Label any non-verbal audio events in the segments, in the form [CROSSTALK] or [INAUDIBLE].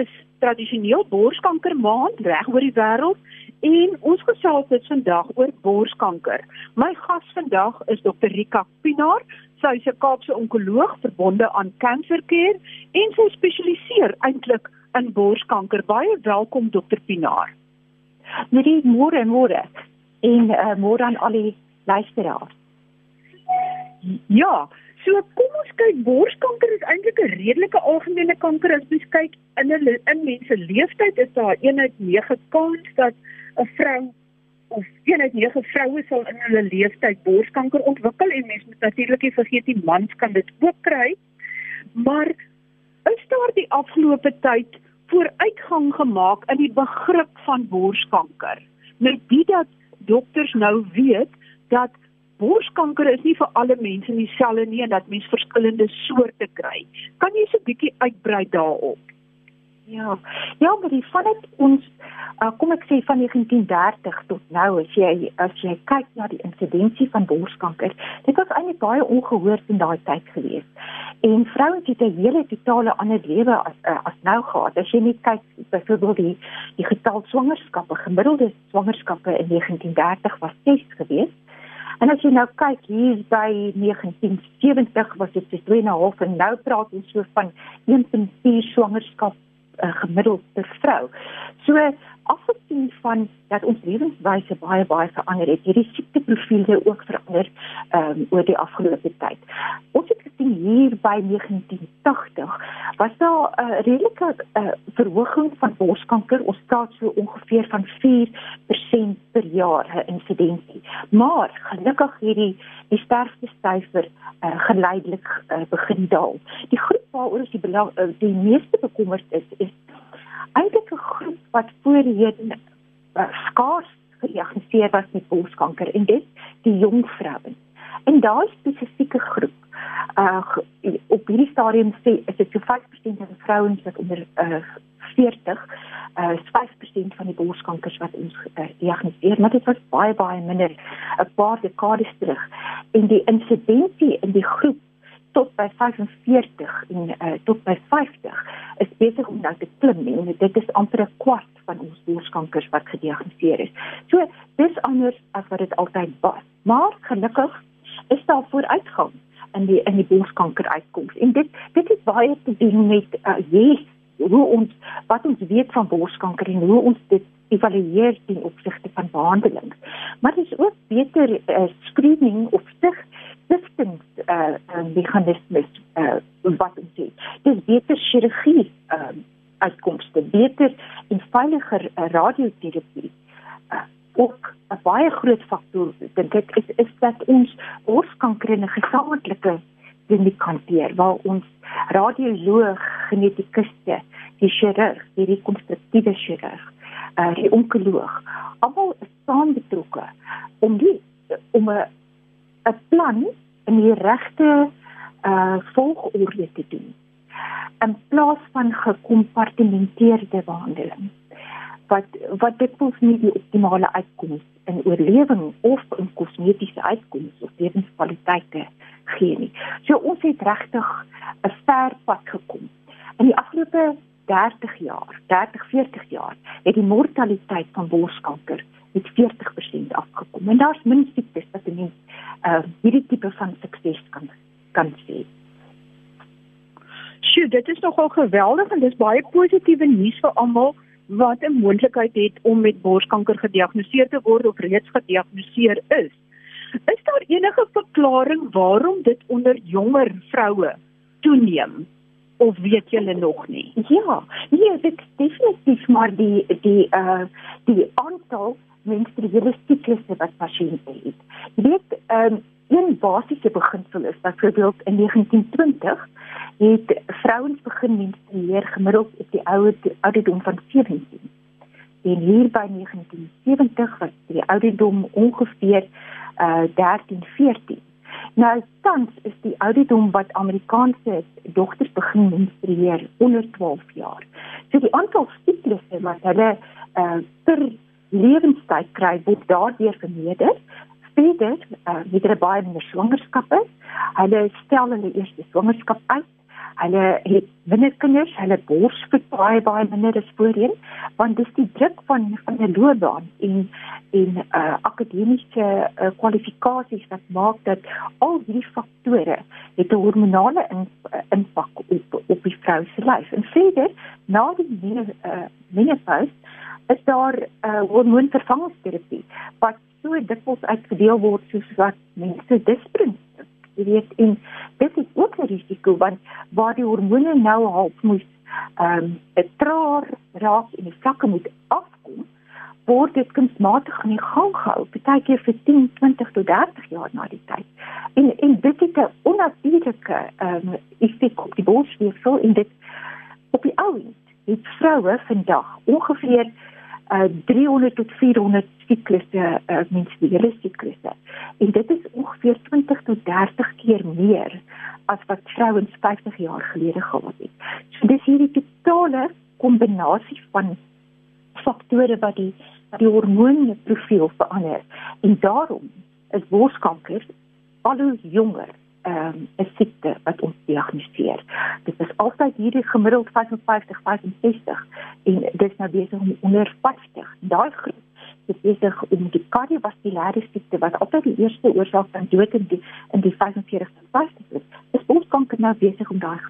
is tradisioneel borskanker maand reg oor die wêreld en ons gesels dit vandag oor borskanker. My gas vandag is Dr Rika Pinaar. Sy is 'n Kaapse onkoloog verbonde aan Cancer Care en sy spesialiseer eintlik in borskanker. Baie welkom Dr Pinaar. Net môre môre en uh, môre aan al die luisteraars. Ja, so kom ons kyk borskanker is eintlik 'n redelike algemene kanker as mens kyk in 'n in mense leeftyd is daar een uit 9 kans dat 'n vrou of een uit 9 vroue sal in hulle leeftyd borskanker ontwikkel en mens moet natuurlik nie vergeet die mans kan dit ook kry. Maar is daar die afgelope tyd vooruitgang gemaak in die begrip van borskanker? Met dit dat dokters nou weet dat borskanker is nie vir alle mense dieselfde nie en dat mens verskillende soorte kry. Kan jy so 'n bietjie uitbrei daarop? Ja. Ja, maar die van ons uh, kom ek sê van 1930 tot nou as jy as jy kyk na die insidensie van borskanker, dit was eintlik baie ongehoord in daai tyd gewees. En vrouens het 'n hele totale ander lewe as uh, as nou gehad. As jy net kyk byvoorbeeld die die getal swangerskappe, gemiddelde swangerskappe in 1930 was 6 geweest En as jy nou kyk hier by 1970 was dit 2.5 en nou praat ons so van 1.4 swangerskap uh, gemiddeld per vrou. So afgesien van dat ons lewenswyse baie baie verander het, hierdie siekteprofiele ook verander um, oor die afgelope tyd. Ons het hier by 1980 was daar 'n uh, redelike uh, verhoging van borskanker. Ons praat so ongeveer van 4% per jaar 'n insidensie. Maar gelukkig hierdie die sterfte syfer uh, geleidelik uh, begin daal. Die groep waaroor ons die belang, uh, die meeste bekommerd is, is eintlik 'n groep wat voorheen uh, skaars gediagnoseer was met borskanker en dit die jong vrouens. En daai spesifieke groep uh op hierdie stadium sê is dit so 5% van vrouens wat onder uh 40 uh 5% van die borskankers wat ons uh, diagnoseer, maar dit was baie baie minder 'n paar dekades terug. En die insidensie in die groep tot by 45 en uh, tot by 50 is besig om nou te klim en dit is amper 'n kwart van ons borskankers wat gediagnoseer is. So dis anders as wat dit altyd was. Maar gelukkig is daar vooruitgang in die in die borskanker uitkoms. En dit dit het baie te doen met uh, yes, hoe ons wat ons weet van borskanker en hoe ons dit evalueer ten opsigte van behandelings. Maar dit is ook beter uh, screening of sig stigtings uh, uh meganismes uh wat ons sê. Dis beter chirurgie uh uitkomste, beter en veiliger uh, radioterapie. Uh, ook 'n baie groot faktor dink ek is is dat ons borskanker in 'n gesamentlike kliniek hanteer waar ons radioloog, genetikuste, die chirurg, die rekonstruktiewe chirurg, uh, die onkoloog almal saam betrokke om die om 'n 'n plan in die regte uh volgorde te doen in plaas van gekompartimenteerde behandeling wat wat dit mos nie die optimale uitkoms in oorlewing of in kosmetiese uitkoms of lewenskwaliteite gee nie. So ons het regtig 'n ver pad gekom. In die afgelope 30 jaar, 30 40 jaar, het die mortaliteit van borskanker met 40% afgekom. En daar's min siektes wat 'n mens uh hierdie tipe van sukses kan kan sien. Sjoe, dit is nogal geweldig en dis baie positiewe nuus vir almal wat 'n moontlikheid het om met borskanker gediagnoseer te word of reeds gediagnoseer is. Is daar enige verklaring waarom dit onder jonger vroue toeneem? of weet julle nog nie? Ja, nee, dit definitief maar die die uh die aantal menstruele siklusse wat pasiënte het. Jy weet, um, een basiese beginsel is dat byvoorbeeld in 1920 het vrouens begin menstrueer gemiddeld op die ouer ouderdom van 17. En hier by 1970 was die ouderdom ongeveer uh 13, 14. Nou tans is die ouderdom wat Amerikaanse dogters begin menstrueer onder 12 jaar. So die aantal siklusse wat hulle uh per lewenstyd kry word daardeur vermeerder. Verder, uh, met hulle baie minder swangerskappe, hulle stel hulle eerste swangerskap uit. Hulle het minder kinders, hulle borsvoed baie baie minder as voorheen, want dis die druk van van 'n loopbaan en en uh akademiese uh, kwalifikasies wat maak dat al hierdie faktore het 'n hormonale in, impak op op die vrou se lyf. En verder, na die uh menopause is daar 'n uh, hormoonvervangingsterapie wat so dikwels uitgedeel word soos wat mense disprin. Jy weet en dit is ook 'n risiko want waar die hormone nou half moet ehm um, traag raak en die vlakke moet afkom word dit kunsmatig aan die gang gehou partykeer vir 10, 20 tot 30 jaar na die tyd. En en dit het 'n onnatuurlike ehm um, effek op die borsweefsel en dit op die ouens het vroue vandag ongeveer uh 300 tot 400 siklusse uh menstruele siklusse. En dit is ongeveer 20 tot 30 keer meer as wat vrouens 50 jaar gelede gehad het. So dis hierdie totale kombinasie van faktore wat die die hormoonprofiel verander. En daarom is borskanker al hoe jonger um, 'n siekte wat ons diagnoseer. Dit is altyd hierdie gemiddeld 55, 65 en dit is nou besig om onder 50. Daai groep is besig om die kardiovaskulêre siekte wat altyd die eerste oorsaak van dood in die in die 45 tot 50 is. Is borskanker nou besig om daai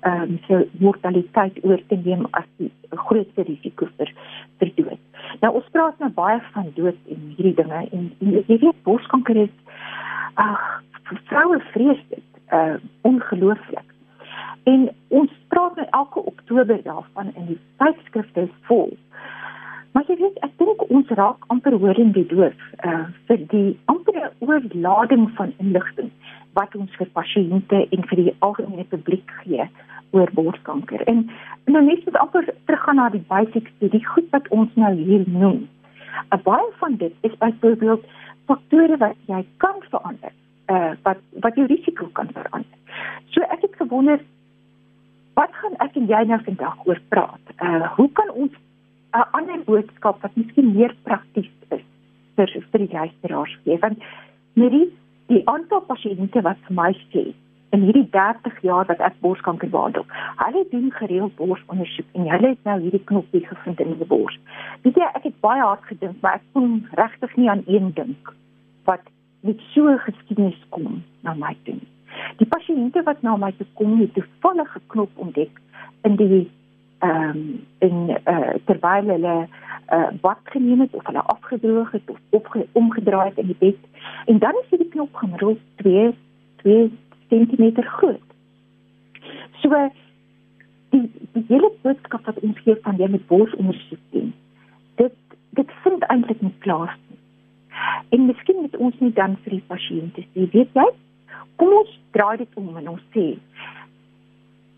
ehm um, so mortaliteit oor te neem as die grootste risiko vir vir dood. Nou ons praat nou baie van dood en hierdie dinge en, en jy weet borskanker is ag vroue vrees dit uh ongelooflik. En ons praat nou elke Oktober daarvan in die tydskrifte vol. Maar jy weet, ek dink ons raak amper hoor in die doof uh vir die ampere oorlading van inligting wat ons vir pasiënte en vir die algemene publiek gee oor borskanker. En nou net so amper teruggaan na die basics, die goed wat ons nou hier noem. 'n Baie van dit is byvoorbeeld faktore wat jy kan verander uh, wat wat jou risiko kan verander. So ek het gewonder wat gaan ek en jy nou vandag oor praat? Uh hoe kan ons 'n uh, ander boodskap wat miskien meer prakties is vir vir die luisteraars gee? Want met die die aantal pasiënte wat vir my sê in hierdie 30 jaar wat ek borskanker behandel, hulle doen gereeld borsondersoek en hulle het nou hierdie knoppie gevind in die bors. Weet jy, ek het baie hard gedink, maar ek kon regtig nie aan een dink wat met so 'n geskiedenis kom na my toe. Die pasiënte wat na my toe kom, het toevallig geknop ontdek in die ehm um, in uh, terwyl hulle uh, bad geneem het of hulle afgedroog het of opge, omgedraai het in die bed en dan is die knop gemiddeld 2 2 cm groot. So die die hele boodskap wat ons gee van jy met borsondersoek doen. Dit dit vind eintlik nie plaas En miskien moet ons nie dan vir die pasiënte sê, weet jy, kom ons draai dit om en ons sê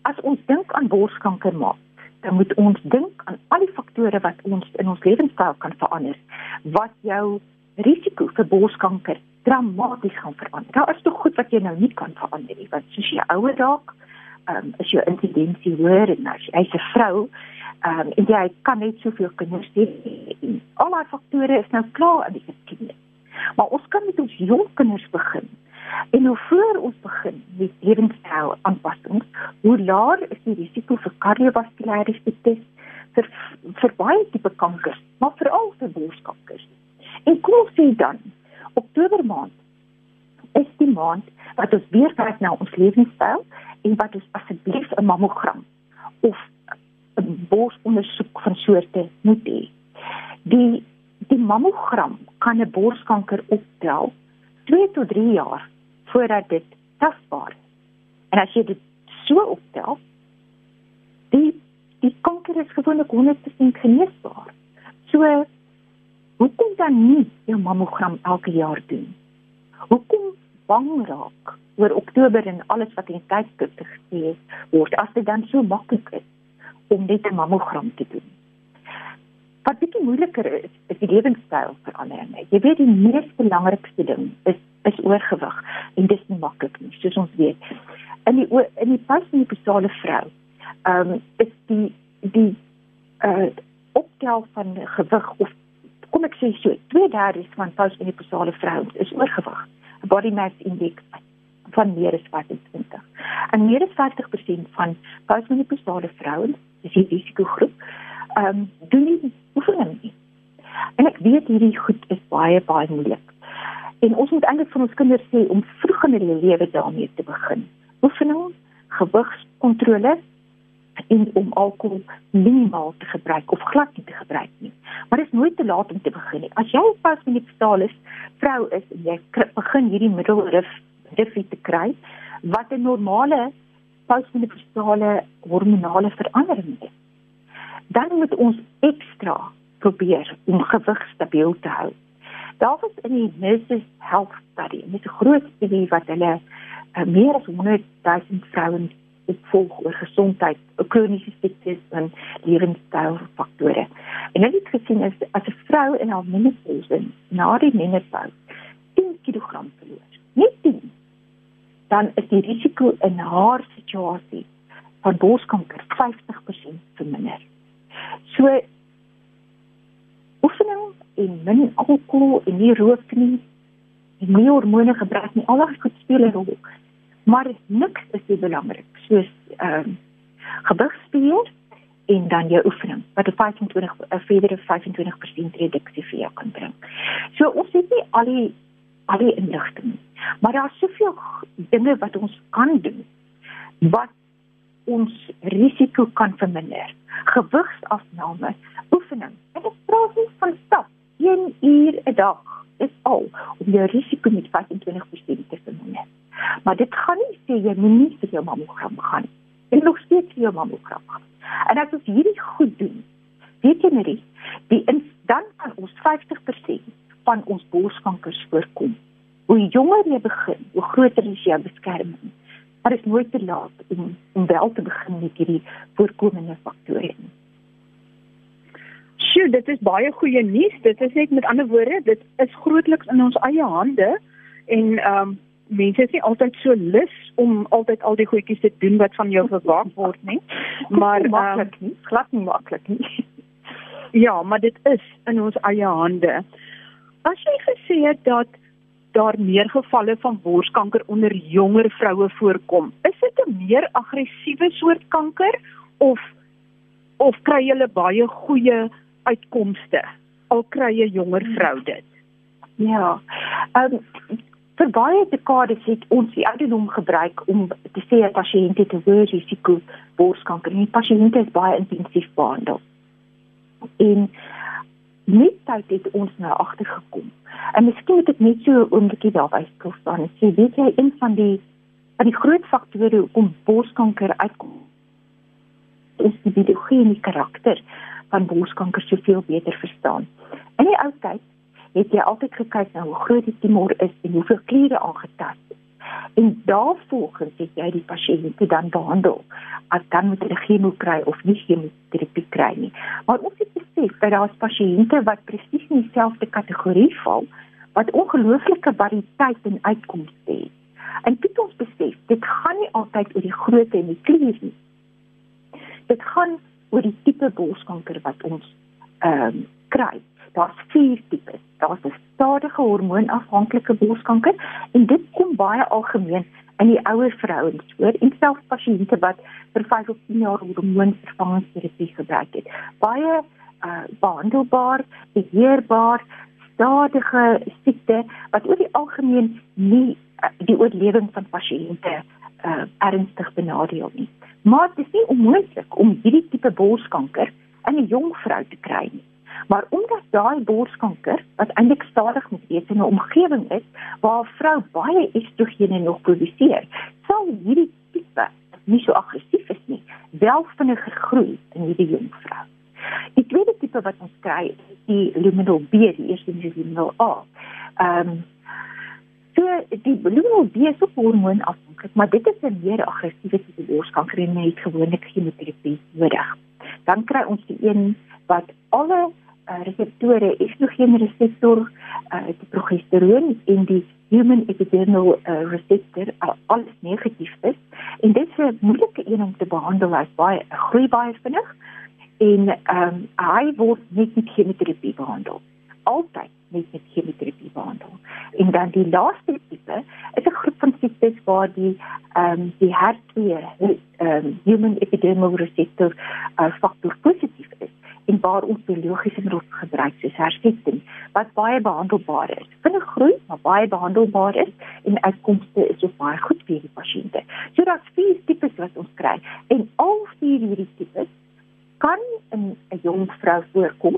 as ons dink aan borskanker maak, dan moet ons dink aan al die faktore wat ons in ons lewenstyl kan verander wat jou risiko vir borskanker dramaties gaan verander. Daar is tog goed wat jy nou nie kan verander nie, want soos jy ouer raak, ehm um, is jou insidensie hoër en as jy 'n vrou Ehm um, en jy kan net soveel kinders hê. Al daai faktore is nou klaar in die geskiedenis. Maar ons kan met ons jong kinders begin. En hoe voor ons begin met lewenstyl aanpassings, hoe laer is die risiko vir kardiovaskulêre siektes, vir vir baie tipe kankers, maar veral vir borskanker. En kom ons sê dan, Oktober maand is die maand wat ons weer kyk na ons lewenstyl en wat ons asseblief 'n mammogram of 'n borsondersoek van soorte moet hê. Die die mammogram kan 'n borskanker optel 2 tot 3 jaar voordat dit tasbaar is. En as jy dit so optel, die die kanker is gewoonlik 100% geneesbaar. So hoekom dan nie jou mammogram elke jaar doen? Hoekom bang raak oor Oktober en alles wat in tydskrifte gesê word as dit dan so maklik is? om net 'n mammogram te doen. Wat bietjie moeiliker is, is die lewenstyl verander. Jy weet die mees belangrikste ding is is oorgewig en dit is nie maklik nie, soos ons weet. In die in die postmenopausale vrou, ehm um, is die die uh optel van gewig of kom ek sê so, 2/3 van postmenopausale vrouens is oorgewig. Body mass index van meer as 25. En meer as 50% van postmenopausale vrouens, dis die risikogroep, ehm um, doen nie oefening nie. En ek weet hierdie goed is baie baie moeilik. En ons moet eintlik vir ons kinders sê om vroeg in hulle lewe daarmee te begin. Oefening, gewigskontrole en om alkohol minimaal te gebruik of glad nie te gebruik nie. Maar dit is nooit te laat om te begin nie. As jy pas met die stalis vrou is jy begin hierdie middelrif difie te kry wat 'n normale postmenopause hormonale verandering is. Dan moet ons ekstra probeer om gewig stabiel te hou. Daar was in die Nurses Health Study, 'n groot studie wat hulle uh, meer as 100 000 vrouens opvolg oor gesondheid, kroniese siektes en lewenstylfaktore. En hulle het gesien is as 'n vrou in haar menopause na die menopause 10 kg verloor, net 10, dan is die risiko in haar situasie van borskanker 50% verminder. So oefening en min alkohol en nie rook nie en nie hormone gebruik nie, al daai goed speel 'n rol maar niks is so belangrik soos ehm um, gewigsbeheer en dan jou oefening wat 'n 25 'n verdere 25% reduksie vir jou kan bring. So ons het nie al die al die inligting nie, maar daar is soveel dinge wat ons kan doen wat ons risiko kan verminder. Gewigsafname, oefening. En dit praat nie van stap 1 uur 'n dag is al om jou risiko met 25% te verminder. Maar dit gaan nie sê jy moet nie vir jou mammogram gaan nie. Jy nog steeds vir jou mammogram gaan. En as ons hierdie goed doen, weet jy net, die in, dan kan ons 50% van ons borskankers voorkom. Hoe jonger jy begin, hoe groter is jou beskerming. Maar dit is nooit te laat om om wel te begin met hierdie voorkomende faktore. Sjoe, dit is baie goeie nuus. Dit is net met ander woorde, dit is grootliks in ons eie hande en ehm um, mense is nie altyd so lus om altyd al die goedjies te doen wat van jou verwag word nie. Maar maklik um, nie, glad nie maklik nie. Ja, maar dit is in ons eie hande. As jy gesê het dat daar meer gevalle van borskanker onder jonger vroue voorkom, is dit 'n meer aggressiewe soort kanker of of kry jy baie goeie uitkomste al kry jy jonger vrou dit? Ja. Ehm um, vir baie dekades het ons die ouderdom gebruik om te sê dat pasiënte te hoë risiko borskanker en pasiënte is baie intensief behandel. En net tyd het ons nou agtergekom. En miskien het dit net so 'n oombliekie daarby gestaan. Sê weet jy een van die van die groot faktore hoekom borskanker uitkom is die biologiese karakter van borskanker soveel beter verstaan. In die ou tyd het jy altyd gekyk na hoe groot die tumor is en hoeveel kliere aangetast is. En daarvolgens het jy die pasiënte dan behandel. As dan moet hulle chemo kry of nie chemoterapie kry nie. Maar ons het besef dat daar pasiënte wat presies in dieselfde kategorie val wat ongelooflike variëteit in uitkomste het. En dit ons besef, dit gaan nie altyd oor die grootte en die klier nie. Dit gaan oor die tipe borskanker wat ons ehm um, kry daar's vier tipes. Daar's 'n stadige hormoonafhanklike borskanker en dit kom baie algemeen in die ouer vrouens voor en selfs pasiënte wat vir 5 of 10 jaar hormoonvervangingsterapie gebruik het. Baie uh, behandelbaar, beheerbaar, stadige siekte wat oor die algemeen nie uh, die oorlewing van pasiënte uh, ernstig benadeel nie. Maar dit is nie onmoontlik om hierdie tipe borskanker in 'n jong vrou te kry nie. Maar omdat daai borskanker wat eintlik stadig moet wees in 'n omgewing is waar 'n vrou baie estrogene nog produseer, sal hierdie tipe nie so aggressief is nie, wel vinniger groei in hierdie jong vrou. Die tweede tipe wat ons kry, is die luminal B, die eerste is die luminal A. Ehm um, so die luminal B is ook hormoonafhanklik, maar dit is 'n meer aggressiewe tipe borskanker en het gewoonlik chemoterapie nodig. Dan kry ons die een wat alle uh, reseptore, estrogeen reseptor, uh, die progesteroon en die human epidermal uh, receptor uh, alles negatief is. En dit is 'n moeilike een om te behandel as baie groei baie vinnig en ehm um, hy word net met chemoterapie behandel. Altyd net met chemioterapie behandel. En dan die laaste tipe is 'n groep van siektes waar die ehm um, die HER2 ehm um, human epidermal receptor uh, faktor positief is en waar ons biologiese middels gebruik soos hersetting wat baie behandelbaar is. Vinnig groei, maar baie behandelbaar is en uitkomste is ook baie goed vir die pasiënte. So daar's vier tipes wat ons kry en al vier hierdie tipes kan in 'n jong vrou voorkom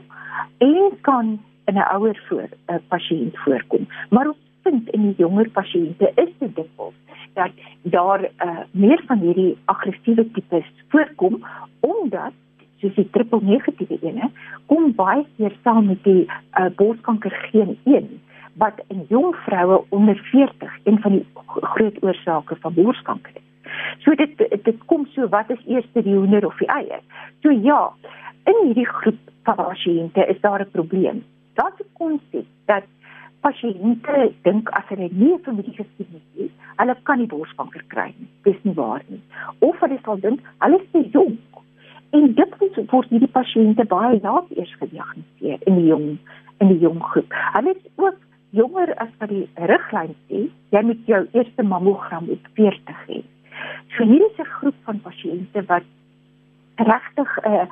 en kan in 'n ouer voor 'n pasiënt voorkom. Maar ons vind in die jonger pasiënte is dit dikwels dat daar uh, meer van hierdie aggressiewe tipes voorkom omdat soos die triple negatiewe ene kom baie keer saam met die uh, borskanker geen 1 wat in jong vroue onder 40 een van die groot oorsake van borskanker is. So dit dit kom so wat is eers die hoender of die eier? So ja, in hierdie groep van pasiënte is daar 'n probleem. Daar's 'n konsep dat pasiënte dink as hulle nie 'n familiegeskiedenis het, hulle kan nie borskanker kry nie. Dis nie waar nie. Of hulle sal dink hulle is jonk. En dit word hierdie pasiënte baie laat eers gediagnoseer in die jong in die jong groep. Hulle is ook jonger as wat die riglyn sê, jy moet jou eerste mammogram op 40 hê. So hier is 'n groep van pasiënte wat regtig 'n uh,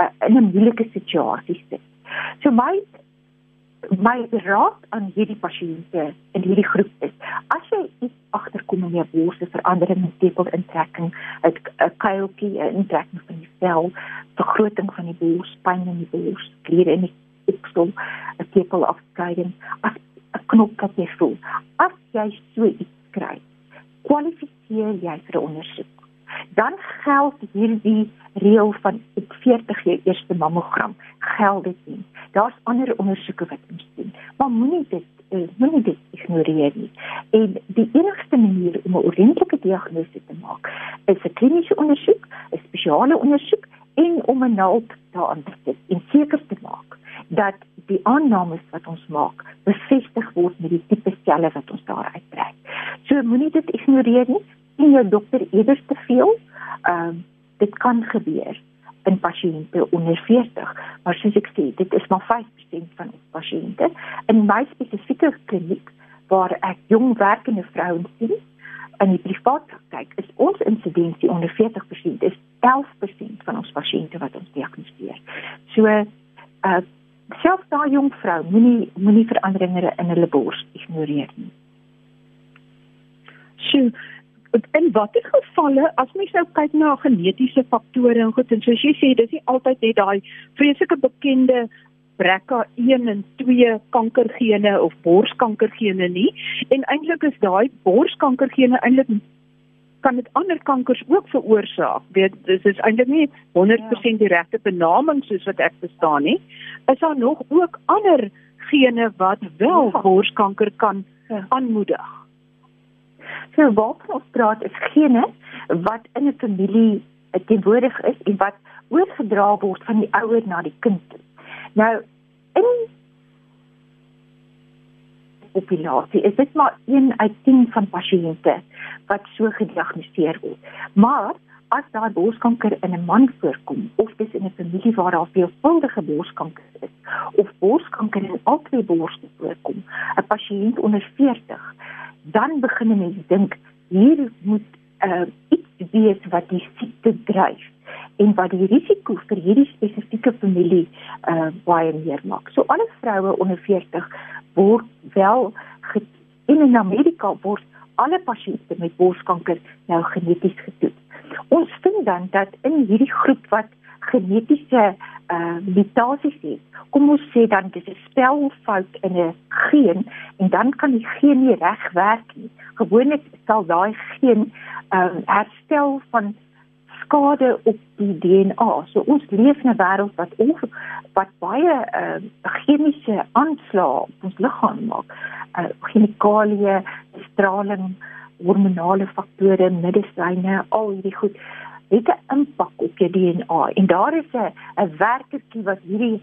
uh, in 'n moeilike situasie sit. So my my raad aan hierdie pasiënte in hierdie groep is: as jy iets agterkom in jou bors, 'n verandering in tepelintrekking, 'n kuiltjie, 'n intrekking van die vel, vergroting van die bors, pyn in die bors, kliere in die oksel, 'n tepelafskeiding, as 'n knop wat jy voel, as jy so iets kry, kwalifiseer jy vir 'n ondersoek. Dan geld hierdie reël van op 40 jou eerste mammogram geld dit nie. Daar's ander ondersoeke wat ons doen. Maar moenie dit uh, moenie dit ignoreer nie. En die enigste manier om 'n ordentlike diagnose te maak is 'n kliniese ondersoek, 'n spesiale ondersoek en om 'n naald daaraan te sit en seker te maak dat die aannames wat ons maak bevestig word met die tipe selle wat ons daar uittrek. So moenie dit ignoreer nie. Sien jou dokter eers te veel. Ehm uh, dit kan gebeur in pasiënte onder 40, maar soos ek sê, dit is maar 5% van ons pasiënte. In my spesifieke kliniek waar ek jong werkende vrouens sien, in die privaat praktyk, is ons insidensie onder 40% is 11% van ons pasiënte wat ons diagnoseer. So uh selfs daai jong vrou moenie moenie veranderinge in hulle bors ignoreer nie. Sjoe, in watter gevalle as mens nou kyk na genetiese faktore en goed en soos jy sê dis nie altyd net daai vreeslike bekende BRCA1 en 2 kankergene of borskankergene nie en eintlik is daai borskankergene eintlik kan dit ander kankers ook veroorsaak. Dit dis is eintlik nie 100% die regte benaming soos wat ek verstaan nie. Is daar nog ook ander gene wat wel ja. borskanker kan ja. aanmoedig? So wat ons praat is gene wat in 'n familie teenwoordig is en wat oorgedra word van die ouer na die kind. Nou in populasie is dit maar 1 uit 10 van pasiënte wat so gediagnoseer word. Maar as daar borskanker in 'n man voorkom of dis in 'n familie waar daar veelvuldige borskanker is of borskanker in al twee borste voorkom, 'n pasiënt onder 40 dan begin mense dink hier moet uh, iets wees wat die siekte dryf en wat die risiko vir hierdie spesifieke familie uh, baie meer maak. So alle vroue onder 40 word wel in in Amerika word alle pasiënte met borskanker nou geneties getoets. Ons vind dan dat in hierdie groep wat genetiese uh mutasies het. Kom ons sê dan dis 'n spelfout in 'n geen en dan kan die geen nie reg werk nie. Gewoonlik sal daai geen uh herstel van skade op die DNA. So ons leef in 'n wêreld wat ons wat baie uh chemiese aanslae op ons liggaam maak. Uh chemikalieë, straling, hormonale faktore, medisyne, al hierdie goed het 'n impak op jou DNA en daar is 'n werkertjie wat hierdie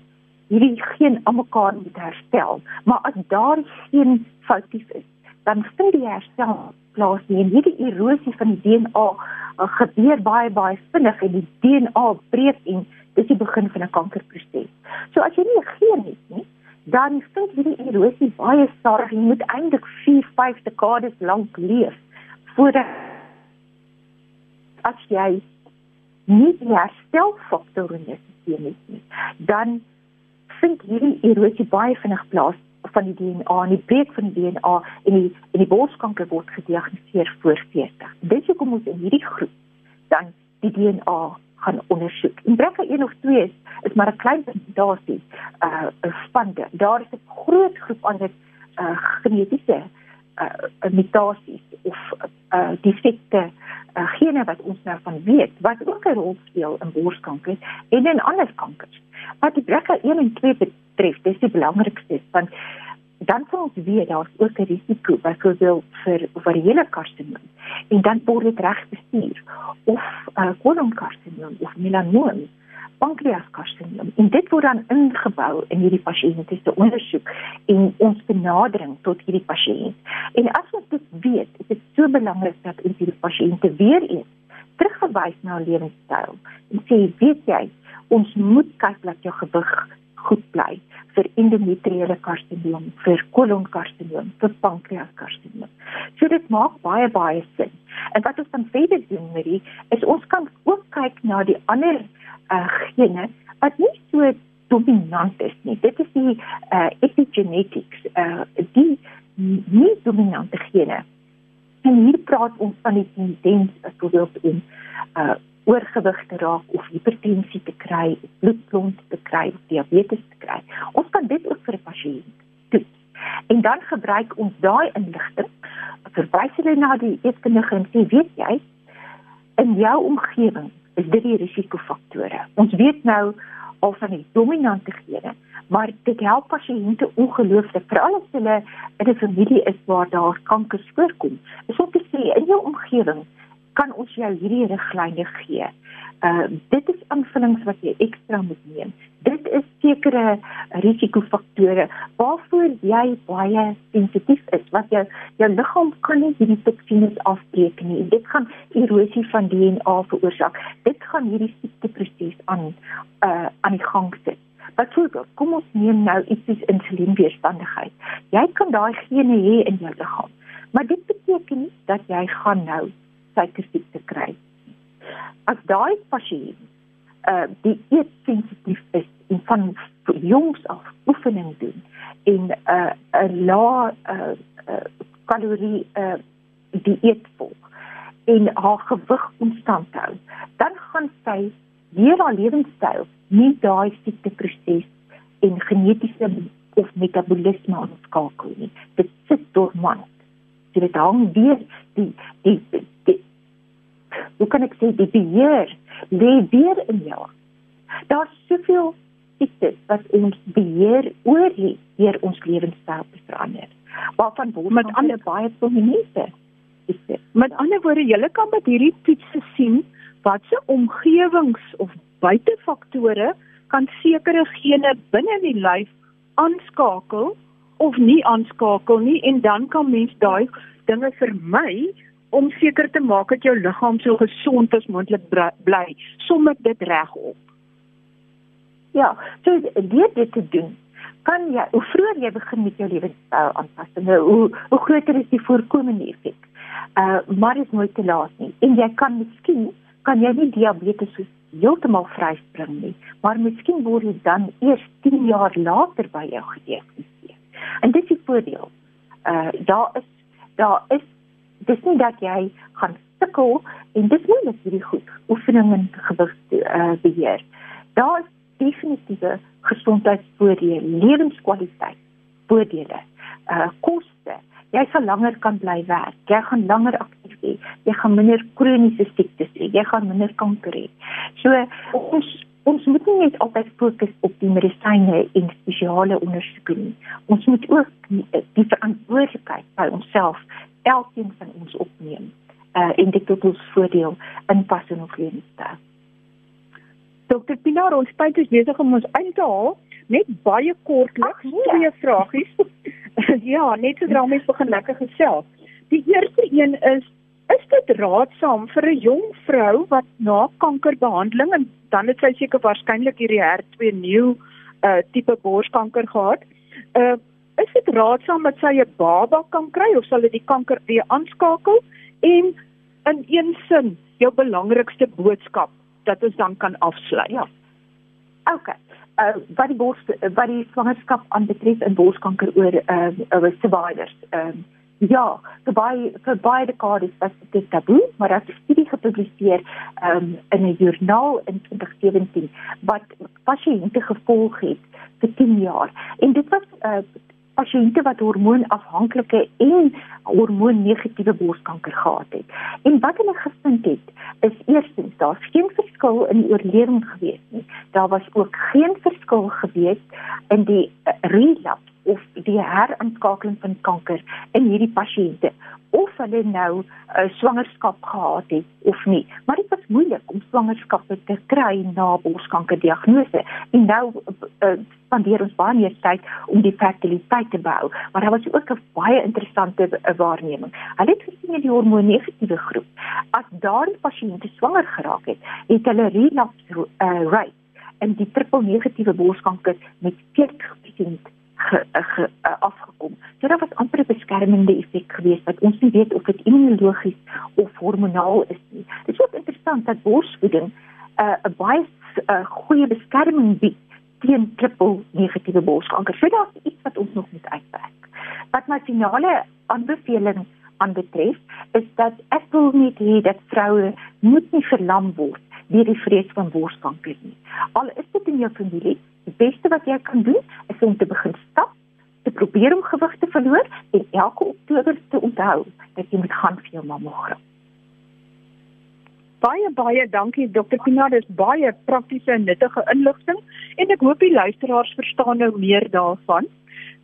hierdie geen almekaar moet herstel maar as daar geen foutief is dan vind die herstel plaas nie en hierdie erosie van die DNA uh, gebeur baie baie vinnig en die DNA breek en dis die begin van 'n kankerproses so as jy nie 'n geen het nie dan vind hierdie erosie baie stadig. Jy moet eintlik 4, 5 dekades lank leef voordat as jy nie die herstelfaktor in jou stelsel het nie, dan vind hierdie erosie baie vinnig plaas van die DNA en die breek van die DNA en die en die borskanker word gediagnoseer voor 40. Dis hoekom ons in hierdie groep dan die DNA gaan ondersoek. En brekke 1 of 2 is, is maar 'n klein persentasie uh spande. Daar is 'n groot groep ander uh genetiese uh mutasies of uh defekte uh, gene wat ons nou van weet wat ook 'n rol speel in borskanker en in ander kankers. Wat die brekke 1 en 2 betref, dis die belangrikste want dan sal ons weet daar's ook 'n risiko byvoorbeeld vir ovariële karsinoom en dan word dit reg bestuur of uh, kolonkarsinoom of melanoom pankreaskarsinoom en dit word dan ingebou in hierdie pasiënte se ondersoek en ons benadering tot hierdie pasiënt. En as ons dit weet, is dit so belangrik dat ons hierdie pasiënte weer eens terugverwys na lewenstyl en sê weet jy, ons moet kyk dat jou gewig goed bly vir endometriale karsinoom, vir kolonkarsinoom, vir pankreaskarsinoom. So dit maak baie baie sin. En wat ons dan verder doen met die is ons kan ook kyk na die ander uh, gene wat nie so dominant is nie. Dit is die uh, epigenetics, uh, die nie dominante gene. En hier praat ons van die tendens byvoorbeeld in uh oorgewig te raak of hipertensie te kry, bloedklont te kry, diabetes te kry. Ons kan dit ook vir 'n pasiënt doen. En dan gebruik ons daai inligting verwys hulle na die eetkundige en sê weet jy in jou omgewing is dit die risikofaktore. Ons weet nou al van die dominante gene, maar dit help pasiënte ongelooflik veral as hulle in 'n familie is waar daar kanker voorkom. Is om te sê in jou omgewing kan ons jou hierdie riglyne gee. Uh dit is aanvullings wat jy ekstra moet neem. Dit is sekere risikofaktore waarvoor jy baie sensitief is. Wat jou jou liggaam kan nie hierdie toksines afbreek nie. Dit gaan erosie van DNA veroorsaak. Dit gaan hierdie siekteproses aan uh aan die gang sit. Byvoorbeeld, kom ons neem nou iets soos insulienweerstandigheid. Jy kan daai gene hê in jou liggaam. Maar dit beteken nie dat jy gaan nou suikersiekte kry. As daai pasiënt uh die eet sensitief is en van jongs af oefening doen en uh, 'n lae uh, uh kalorie uh dieet volg en haar gewig konstant hou, dan gaan sy deur haar lewenstyl nie daai siekteproses en genetiese of metabolisme aanskakel nie. Dit sit dormant. Dit hang weer die die, die hoe kan ek sê die beheer lê weer in jou. Daar's soveel siektes wat ons beheer oor het deur ons lewenstyl te verander. Waarvan word met ander baie prominente. Met ander woorde, jy kan met hierdie toetse sien wat se omgewings of buitefaktore kan sekere gene binne in die lyf aanskakel of nie aanskakel nie en dan kan mens daai dinge vermy om seker te maak dat jou liggaam so gesond as moontlik bly, som ek dit reg op. Ja, so dit dit te doen. Kan jy hoe vroeër jy begin met jou lewenstyl aanpassing, hoe hoe groter is die voorkomende effek. Uh maar dit is nooit te laat nie. En jy kan miskien kan jy nie diabetes so heeltemal vryspring nie, maar miskien word dit dan eers 10 jaar later by jou gediagnoseer. En dit is die voordeel. Uh daar is daar is dis nie dat jy gaan sukkel en dis nie net hierdie goed oefening en gewig uh, beheer. Daar is definitiewe gesondheidsvoordele, lewenskwaliteit voordele, uh koste. Jy sal langer kan bly werk. Jy gaan langer aktief wees. Jy gaan minder kroniese siektes hê. Jy gaan minder kanker hê. So ons ons moet nie net altyd fokus op die medisyne en spesiale ondersoeke nie. Ons moet ook die, die verantwoordelikheid by onsself elkeen van ons opneem uh en dit tot ons voordeel inpas in ons lewenstyl. Dr. Pinar, ons tyd is besig om ons uit te haal. Net baie kortliks nee. twee vragies. [LAUGHS] ja, net sodra mens begin lekker gesels. Die eerste een is is dit raadsaam vir 'n jong vrou wat na kankerbehandeling en dan het sy seker waarskynlik hierdie HER2 nuwe uh tipe borskanker gehad Uh is dit raadsaam dat sy 'n baba kan kry of sal dit die kanker weer aanskakel? En in een sin, jou belangrikste boodskap dat ons dan kan afsluit. Ja. OK. Uh wat die bors wat die swangerskap aanbetref in borskanker oor uh, uh survivors. Ehm uh, ja, vir baie vir baie dekades was dit taboe, maar daar is 'n studie gepubliseer um, in 'n joernaal in 2017 wat pasiënte gevolg het vir 10 jaar. En dit was uh, pasiënte wat hormoonafhanklike en hormoonnegatiewe borskanker gehad het. En wat hulle gevind het, is eerstens daar's geen verskil in die oorlewing gewees nie. Daar was ook geen verskil gewees in die uh, relapse of die heraanskakeling van kanker in hierdie pasiënte of hulle nou 'n uh, swangerskap gehad het of nie. Maar dit was moeilik om swangerskappe te kry na borskankerdiagnose. En nou uh, spandeer ons baie meer tyd om die fertiliteit te bou, maar daar was ook 'n baie interessante uh, waarneming. Hulle het gesien in die hormoonnegatiewe groep, as daardie pasiënte swanger geraak het, het hulle relapse uh, rate en die triple negatiewe borskanker met 40% ge, ge, uh, afgekom. So daar was amper 'n beskermende effek geweest wat ons nie weet of dit immunologies of hormonaal is nie. Dit is ook interessant dat borsvoeding uh, 'n uh, baie uh, goeie beskerming bied teen triple negatiewe borskanker. So daar is iets wat ons nog moet uitwerk. Wat my finale aanbeveling aanbetref, is dat ek wil net hê dat vroue moet nie verlam word deur die vrees van borskanker nie. Al is dit in jou familie, beste wat jy kan doen is om te begin stap, te probeer om gewig te verloor en elke Oktober te onthou dat jy moet gaan vir jou mammogram. Baie baie dankie Dr. Pina, dis baie praktiese en nuttige inligting en ek hoop die luisteraars verstaan nou meer daarvan.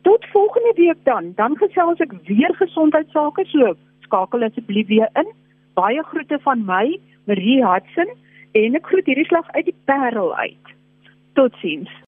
Tot volgende week dan, dan gesels ek weer gesondheidsake, so skakel asseblief weer in. Baie groete van my, Marie Hudson en ek groet hierdie slag uit die Parel uit. Totsiens.